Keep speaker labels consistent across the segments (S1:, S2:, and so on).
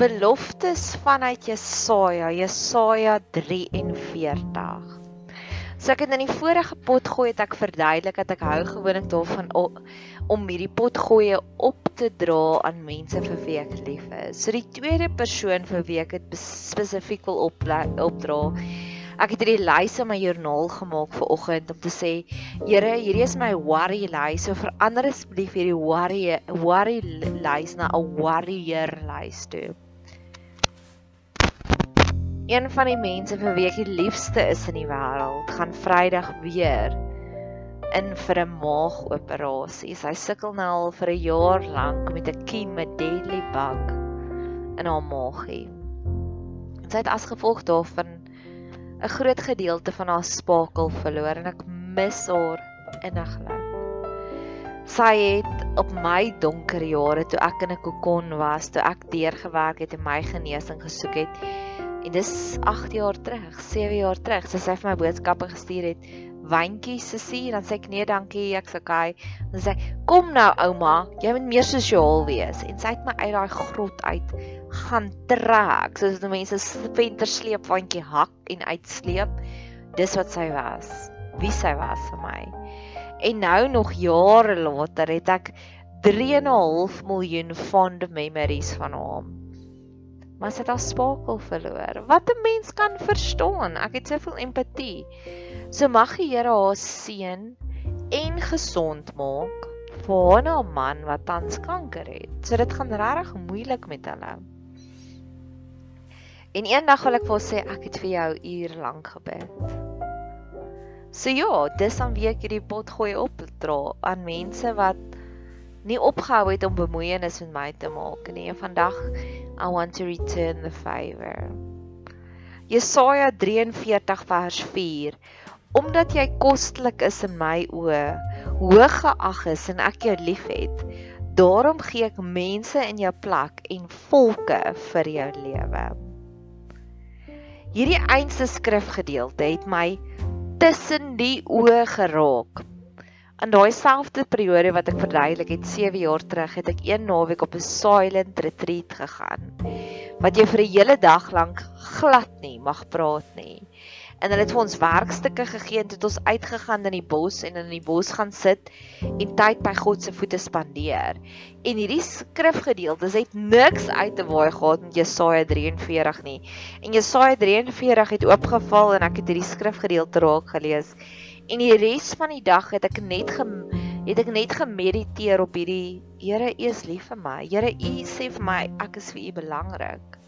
S1: Beloftes vanuit Jesaja, Jesaja 43. So ek het in die vorige pot gooi het ek verduidelik dat ek hou gewoonlik daarvan om hierdie pot gooi op te dra aan mense vir wie ek lief is. So die tweede persoon vir wie ek dit spesifiek wil op opdra. Ek het hierdie lys in my joernaal gemaak vir oggend om te sê, Here, hierdie is my worry lys. So verander asseblief hierdie worry worry lys na 'n warrior lys toe een van die mense vir wie ek die liefste is in die wêreld, gaan Vrydag weer in vir 'n maagoperasie. Sy sukkel nou al vir 'n jaar lank met 'n kiem met deadly bug in haar maagie. Sy het as gevolg daarvan 'n groot gedeelte van haar spakel verloor en ek mis haar inniglik. Sy het op my donker jare toe ek in 'n kokon was, toe ek deurgewerk het en my genesing gesoek het, En dis 8 jaar terug, 7 jaar terug, sy sê vir my boodskappe gestuur het. Wyntjie sussie, dan sê ek nee, dankie, ek's okay. Dan sê kom nou ouma, jy moet meer sosiaal wees. En sy het my uit daai grot uit gaan trek, soos die mense venter sleep wandjie hak en uitsleep. Dis wat sy was. Wie sy was vir my. En nou nog jare later het ek 3.5 miljoen fond memories van hom maar sy het haar spakel verloor. Wat 'n mens kan verstaan. Ek het soveel empatie. So mag die Here haar seën en gesond maak vir haar nou man wat tans kanker het. So dit gaan regtig moeilik met hulle. En eendag wil ek vir haar sê ek het vir jou uur lank gebid. So ja, dis dan wie ek hierdie pot gooi op dra aan mense wat nie opgehou het om bemoeienis met my te maak nie. En vandag I want to return the favor. Jesaja 43 vers 4 Omdat jy kostlik is in my oë, hoog geag is en ek jou liefhet, daarom gee ek mense in jou plek en volke vir jou lewe. Hierdie eindste skrifgedeelte het my tussen die oë geraak In daai selfde periode wat ek verduidelik het 7 jaar terug, het ek een naweek op 'n silent retreat gegaan. Wat jy vir 'n hele dag lank glad nie mag praat nie. En hulle het vir ons werkstukke gegee en het ons uitgegaan in die bos en in die bos gaan sit en tyd by God se voete spandeer. En hierdie skrifgedeeltes het niks uit te waai gehad met Jesaja 43 nie. En Jesaja 43 het oopgeval en ek het hierdie skrifgedeelte raak gelees En die res van die dag het ek net ge, het ek net gemediteer op hierdie Here, U is lief vir my. Here, U sê vir my ek is vir U belangrik.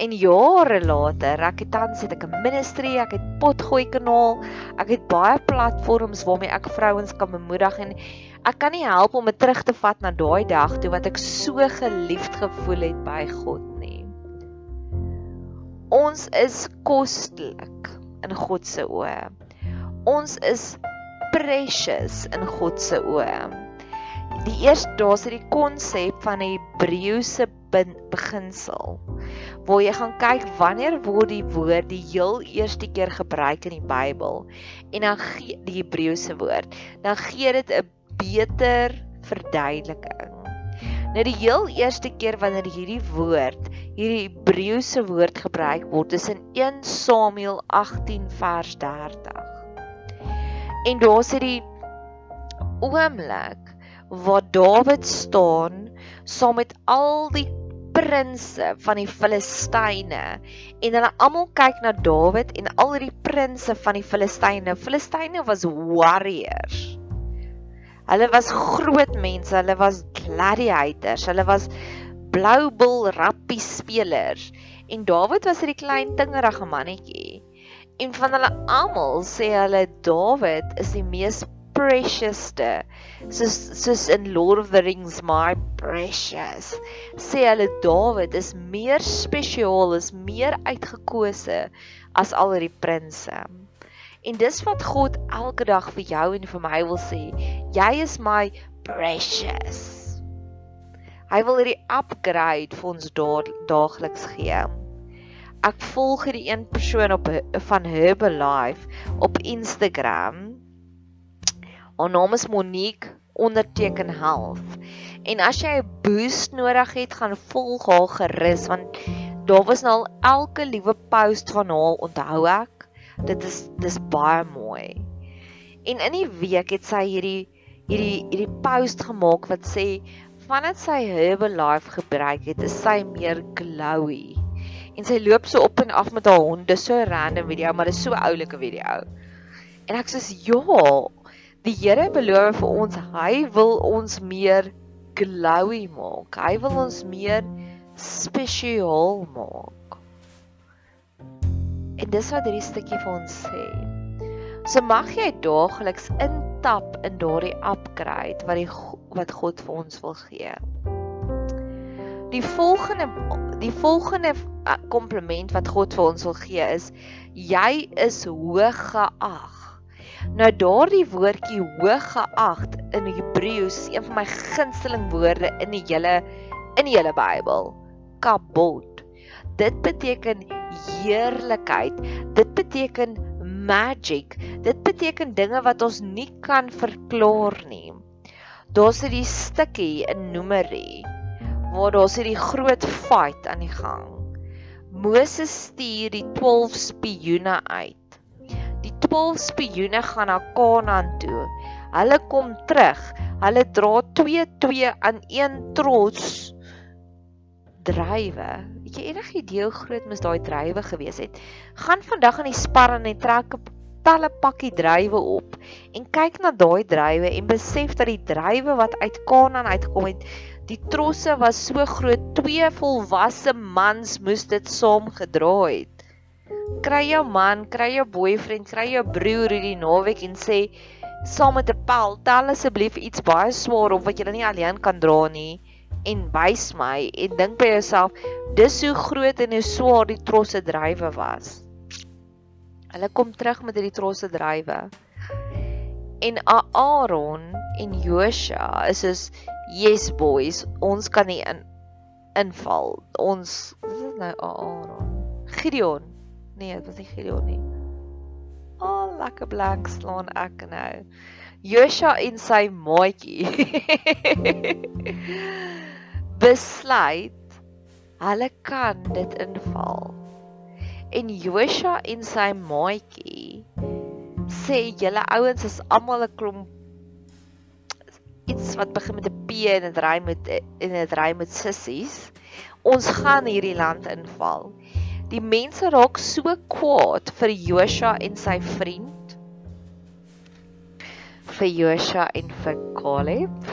S1: En jare later, ek het tans het ek 'n ministry, ek het potgooi kanaal, ek het baie platforms waarmee ek vrouens kan bemoedig en ek kan nie help om dit terug te vat na daai dag toe wat ek so geliefd gevoel het by God nie. Ons is kostelik in God se oë. Ons is precious in God se oë. Die eerste daar's hierdie konsep van die Hebreëse beginsel waar jy gaan kyk wanneer word die woord die heel eerste keer gebruik in die Bybel en dan gee die Hebreëse woord dan gee dit 'n beter verduideliking. Nou die heel eerste keer wanneer hierdie woord, hierdie Hebreëse woord gebruik word, is in 1 Samuel 18 vers 30. En daar's hierdie oomblik waar Dawid staan saam met al die prinse van die Filistyne en hulle almal kyk na Dawid en al die prinse van die Filistyne. Filistyne was warriors. Hulle was groot mense, hulle was gladiators, hulle was bloubil rappie spelers en Dawid was 'n klein tingerige mannetjie. En van hulle almal sê hulle Dawid is die mees preciousste soos soos in Lord of the Rings my precious. Sê hulle Dawid is meer spesiaal is meer uitgekose as al die prinse. En dis wat God elke dag vir jou en vir my wil sê. Jy is my precious. Hy wil hierdie upgrade vir ons daagliks gee ek volg hierdie een persoon op van Herbalife op Instagram Haar naam is Monique onderteken health. En as jy 'n boost nodig het, gaan volg haar gerus want daar was nou al elke liewe post van haar onthou ek. Dit is dis baie mooi. En in die week het sy hierdie hierdie hierdie post gemaak wat sê vandat sy Herbalife gebruik het, is sy meer glowy. En sy loop so op en af met haar hond. Dis so 'n random video, maar dit is so 'n oulike video. En ek sê ja, Die Here beloof vir ons, hy wil ons meer glowy maak. Hy wil ons meer spesiaal maak. En dis wat hierdie stukkie vir ons sê. So mag jy daagliks intap in daardie upgrade wat die wat God vir ons wil gee. Die volgende die volgende kompliment wat God vir ons wil gee is jy is hoog geag. Nou daardie woordjie hoog geag in Hebreëus is een van my gunsteling woorde in die hele in die hele Bybel. Kabod. Dit beteken heerlikheid. Dit beteken magic. Dit beteken dinge wat ons nie kan verklaar nie. Daar's 'n stukkie in Numeri waar daar's hierdie groot fight aan die gang. Moses stuur die 12 spioene uit Die 12 spioene gaan na Kanaan toe. Hulle kom terug. Hulle dra 2-2 aan een trots drywe. Het jy enige idee hoe groot mis daai drywe gewees het? Gaan vandag in die spar en trek 'n talle pakkie drywe op en kyk na daai drywe en besef dat die drywe wat uit Kanaan uitgekom het, die trosse was so groot, twee volwasse mans moes dit saam gedra het kry jou man, kry jou boyfriend, kry jou broer hierdie naweek en sê saam met 'n pel, tel asseblief iets baie swaar op wat jy nie alleen kan dra nie en wys my en dink by jouself, dis hoe groot en hoe swaar die trosse drywe was. Hulle kom terug met hierdie trosse drywe. En Aaron en Joshua is soos yes boys, ons kan nie in inval. Ons is dit nou Aaron. Gideon Nee, dit was nie Gideon nie. O, oh, lekker blank slaan ek nou. Joshua en sy maatjie besluit hulle kan dit inval. En Joshua en sy maatjie sê julle ouens is almal 'n klomp iets wat begin met 'n P en dit ry met en dit ry met sissies. Ons gaan hierdie land inval. Die mense raak so kwaad vir Joshua en sy vriend vir Joshua en vir Caleb.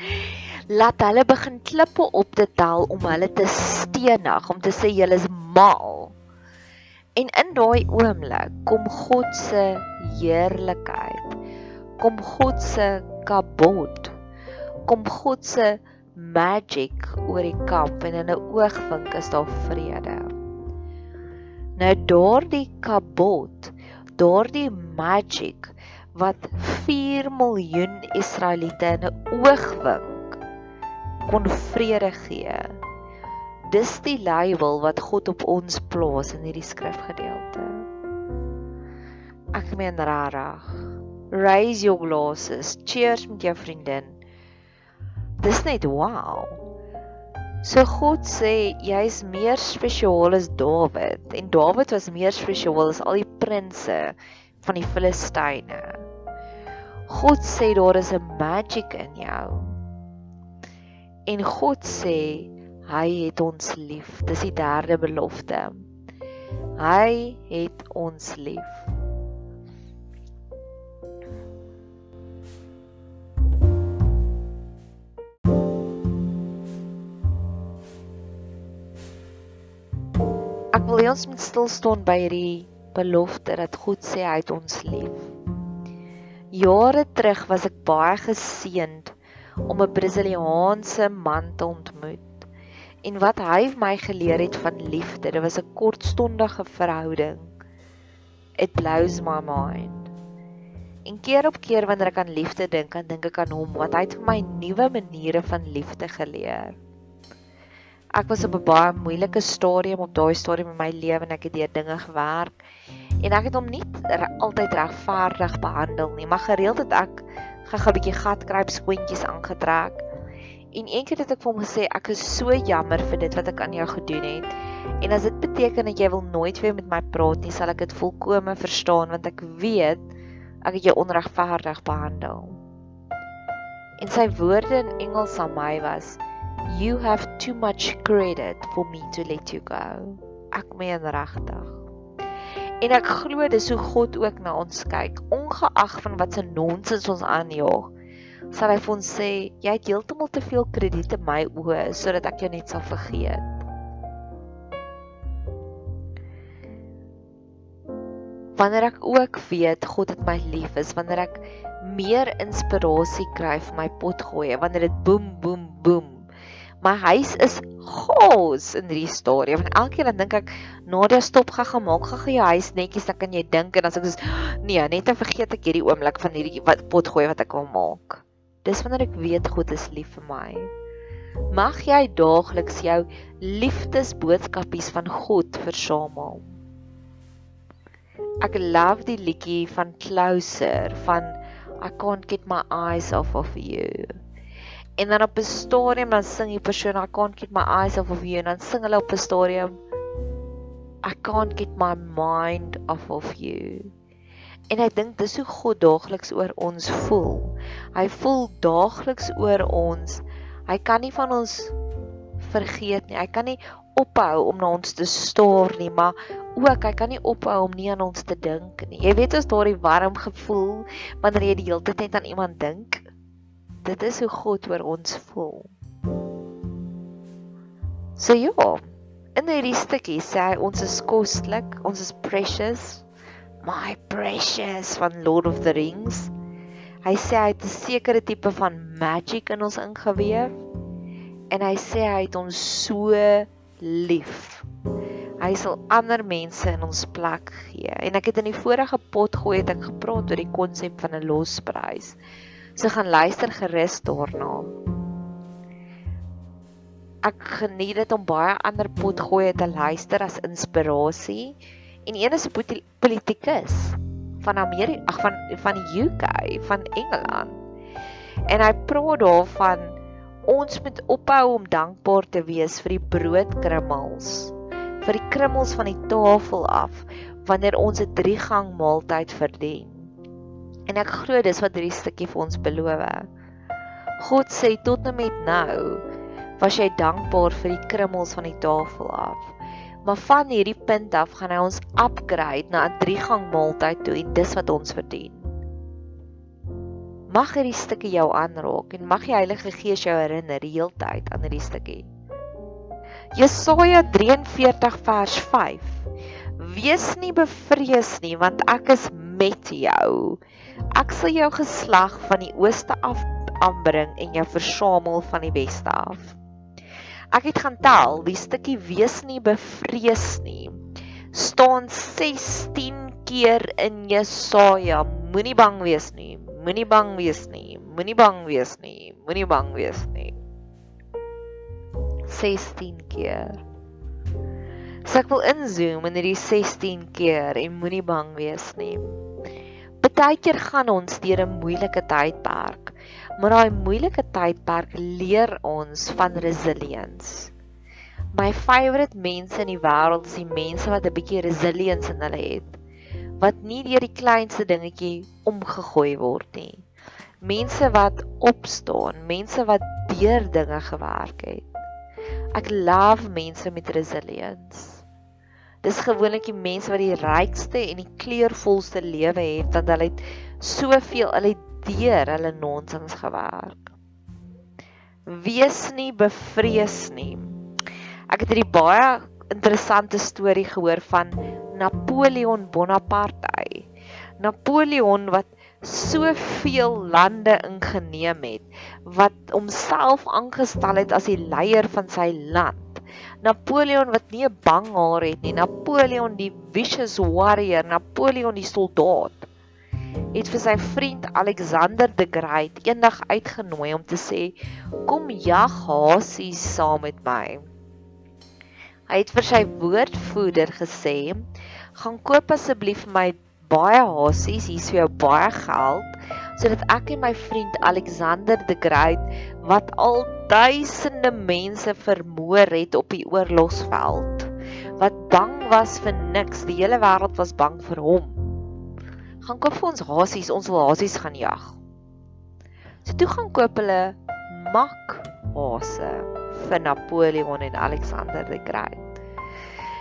S1: Laat hulle begin klippe op te tel om hulle te stenig, om te sê julle is mal. En in daai oomblik kom God se heerlikheid. Kom God se kabod. Kom God se magic oor die kamp en in 'n oogwink is daar vrede. Nou daardie kabot daardie magic wat 4 miljoen Israeliete in 'n oogwink kon vrede gee. Dis die label wat God op ons plaas in hierdie skrifgedeelte. Ek meen rarig. Raise your glasses. Cheers met jou vriendin. Dis net wow. So God sê jy's meer spesiaal as Dawid en Dawid was meer spesiaal as al die prinses van die Filistyne. God sê daar is 'n magic in jou. En God sê hy het ons lief. Dis die derde belofte. Hy het ons lief. Wil ons moet stil staan by hierdie belofte dat God sê hy het ons lief. Jare terug was ek baie geseënd om 'n Brasiliaanse man te ontmoet. En wat hy my geleer het van liefde, dit was 'n kortstondige verhouding. It blows my mind. En keer op keer wanneer ek aan liefde dink, dan dink ek aan hom wat hy het vir my nuwe maniere van liefde geleer. Ek was op 'n baie moeilike stadium op daai stadium in my lewe en ek het deur dinge gewerk en ek het hom nie altyd regverdig behandel nie, maar gereeld het ek 'n bietjie gatkruip skoentjies aangetrek. En eendag het ek vir hom gesê ek is so jammer vir dit wat ek aan jou gedoen het. En as dit beteken dat jy wil nooit weer met my praat nie, sal ek dit volkome verstaan want ek weet ek het jou onregverdig behandel. En sy woorde in Engels aan my was You have too much credit for me to let you go. Ek meen regtig. En ek glo dis hoe God ook na ons kyk, ongeag van wat se nonsens ons aanjaag. Sal hy vir ons sê, jy het heeltemal te veel krediet in my oë sodat ek jou net sal vergeet. Wanneer ek ook weet God het my lief is, wanneer ek meer inspirasie kry vir my potgoeie, wanneer dit boem boem boem my huis is chaos in hierdie stadium. En elke keer dan dink ek, Nadia, stop gaga, maak gaga jou huis netjies, dan kan jy dink en sê ek soos, nee, net dan vergeet ek hierdie oomblik van hierdie wat pot gooi wat ek wil maak. Dis wanneer ek weet God is lief vir my. Mag jy daagliks jou liefdesboodskapies van God versamel. Ek love die liedjie van Closer van I can't get my eyes off of you. En dan op 'n stadium dan sing die persoon I can't keep my eyes off of you en dan sing hulle op 'n stadium I can't get my mind off of you. En ek dink dis hoe God daagliks oor ons voel. Hy voel daagliks oor ons. Hy kan nie van ons vergeet nie. Hy kan nie ophou om na ons te staar nie, maar ook hy kan nie ophou om nie aan ons te dink nie. Jy weet as daardie warm gevoel wanneer jy die hele tyd net aan iemand dink dit is hoe God oor ons voel. So ja, in hierdie stukkie sê hy ons is kostelik, ons is precious, my precious van Lord of the Rings. Hy sê hy het 'n sekere tipe van magic in ons ingeweef en hy sê hy het ons so lief. Hy sal ander mense in ons plek gee. En ek het in die vorige pot gooi het ek gepraat oor die konsep van 'n losprys. So gaan luister gerus daarna. Ek geniet dit om baie ander potgoeie te luister as inspirasie. En een is 'n politikus van Amerika, ag van van die UK, van Engeland. En hy praat daarvan ons moet ophou om dankbaar te wees vir die broodkrummels, vir die krummels van die tafel af wanneer ons 'n drie gang maaltyd verdien. En ek glo dis wat hierdie stukkie vir ons beloof. God sê tot en met nou was jy dankbaar vir die krummels van die tafel af. Maar van hierdie punt af gaan hy ons upgrade na 'n drie-gang maaltyd toe en dis wat ons verdien. Mag hierdie stukkie jou aanraak en mag die Heilige Gees jou herinner die heeltyd aan hierdie stukkie. Jesaja 43 vers 5. Wees nie bevrees nie want ek is met jou. Ek sal jou geslag van die ooste af aanbring en jou versamel van die weste af. Ek het gaan tel, die stukkie wees nie bevrees nie staan 16 keer in Jesaja, moenie bang wees nie. Moenie bang wees nie. Moenie bang wees nie. Moenie bang wees nie. 16 keer. So ek wil inzoom in hierdie 16 keer en moenie bang wees nie. Partykeer gaan ons deur 'n moeilike tydperk, maar daai moeilike tydperk leer ons van resilience. My favourite mense in die wêreld is die mense wat 'n bietjie resilience in hulle het. Wat nie deur die kleinste dingetjie omgegooi word nie. Mense wat opstaan, mense wat deur dinge gewerk het. Ek love mense met resilience. Dis gewoonlik die mense wat die rykste en die kleurvolste lewe het, want hulle het soveel, hulle het deur hulle nonsens gewerk. Wees nie bevrees nie. Ek het hierdie baie interessante storie gehoor van Napoleon Bonaparte. Napoleon wat soveel lande ingeneem het wat homself aangestel het as die leier van sy land. Napoleon wat nie 'n bang haar het nie, Napoleon die vicious warrior, Napoleon die soldaat het vir sy vriend Alexander the Great eendag uitgenooi om te sê kom jag hasies saam met my. Hy het vir sy woordvoerder gesê gaan koop asseblief my baie hasies, hier is vir jou baie geld sodat ek en my vriend Alexander the Great wat al duisende mense vermoor het op die oorlogsveld wat bang was vir niks, die hele wêreld was bang vir hom. Gaan koop vir ons hasies, ons wil hasies gaan jag. So toe gaan koop hulle mak hase vir Napoleon en Alexander the Great.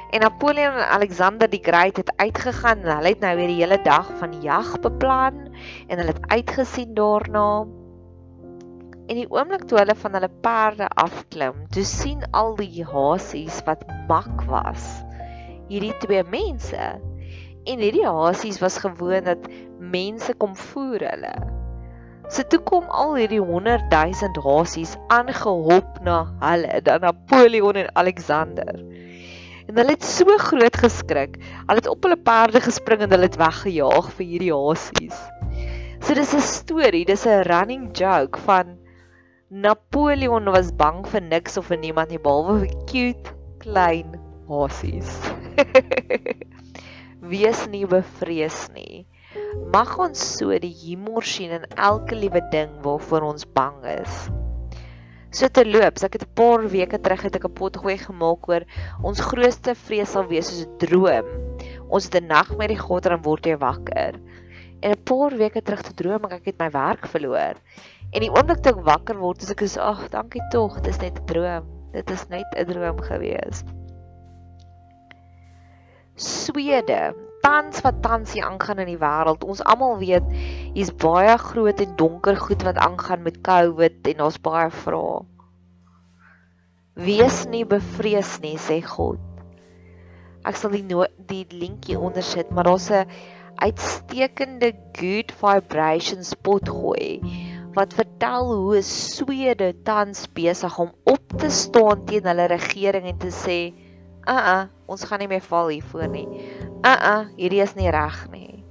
S1: En Napoleon en Alexander die Great het uitgegaan en hulle het nou weer die hele dag van jag beplan en hulle het uitgesien daarna. En die oomblik toe hulle van hulle perde afklim, toe sien al die hasies wat mak was. Hierdie twee mense. En hierdie hasies was gewoon dat mense kom voer hulle. So toe kom al hierdie 100 000 hasies aangehop na hulle, dan Napoleon en Alexander. En hulle het so groot geskrik. Hulle het op hulle perde gespring en hulle het weggejaag vir hierdie hasies. So dis 'n storie, dis 'n running joke van Napoleon was bang vir niks of vir niemand nie behalwe vir cute klein hasies. Wees nie bevrees nie. Mag ons so die humor sien in elke liewe ding waarvoor ons bang is. So te loop, so ek het 'n paar weke terug het ek 'n potgooi gemaak oor ons grootste vrees sal wees soos 'n droom. Ons het 'n nagmerrie gehad en dan word jy wakker. En 'n paar weke terug te droom ek ek het my werk verloor. En die oomblik toe ek wakker word, is ek so ag, dankie tog, dit is net 'n droom. Dit is net 'n droom gewees. Swede tans wat tans hier aangaan in die wêreld. Ons almal weet hier's baie groot en donker goed wat aangaan met COVID en ons baie vrae. Wees nie bevrees nie, sê God. Ek sal die die linkie onder sit, maar daar's 'n uitstekende good vibration spot gooi wat vertel hoe Swede tans besig om op te staan teen hulle regering en te sê, "Uh uh, ons gaan nie meer val hiervoor nie." Uh uh, hierdie is nie reg nie.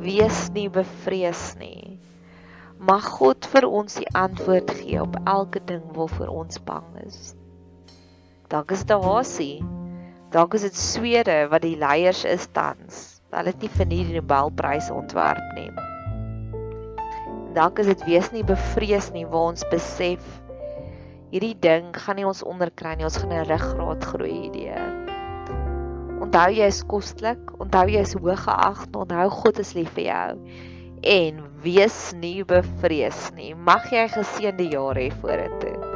S1: Wees nie bevrees nie. Mag God vir ons die antwoord gee op elke ding waarvoor ons bang is. Dalk is dit Hasie. Dalk is dit Swede wat die leiers is tans. Hulle het nie vir nie die Nobelprys ontwerp nie. Dalk is dit wees nie bevrees nie waar ons besef hierdie ding gaan nie ons onderkry nie. Ons gaan 'n ruggraat groei hierdeur. Onthou jy is kostelik, onthou jy is hooggeag, onthou God is lief vir jou. En wees nie bevrees nie. Mag jy geseënde jaar hê vorentoe.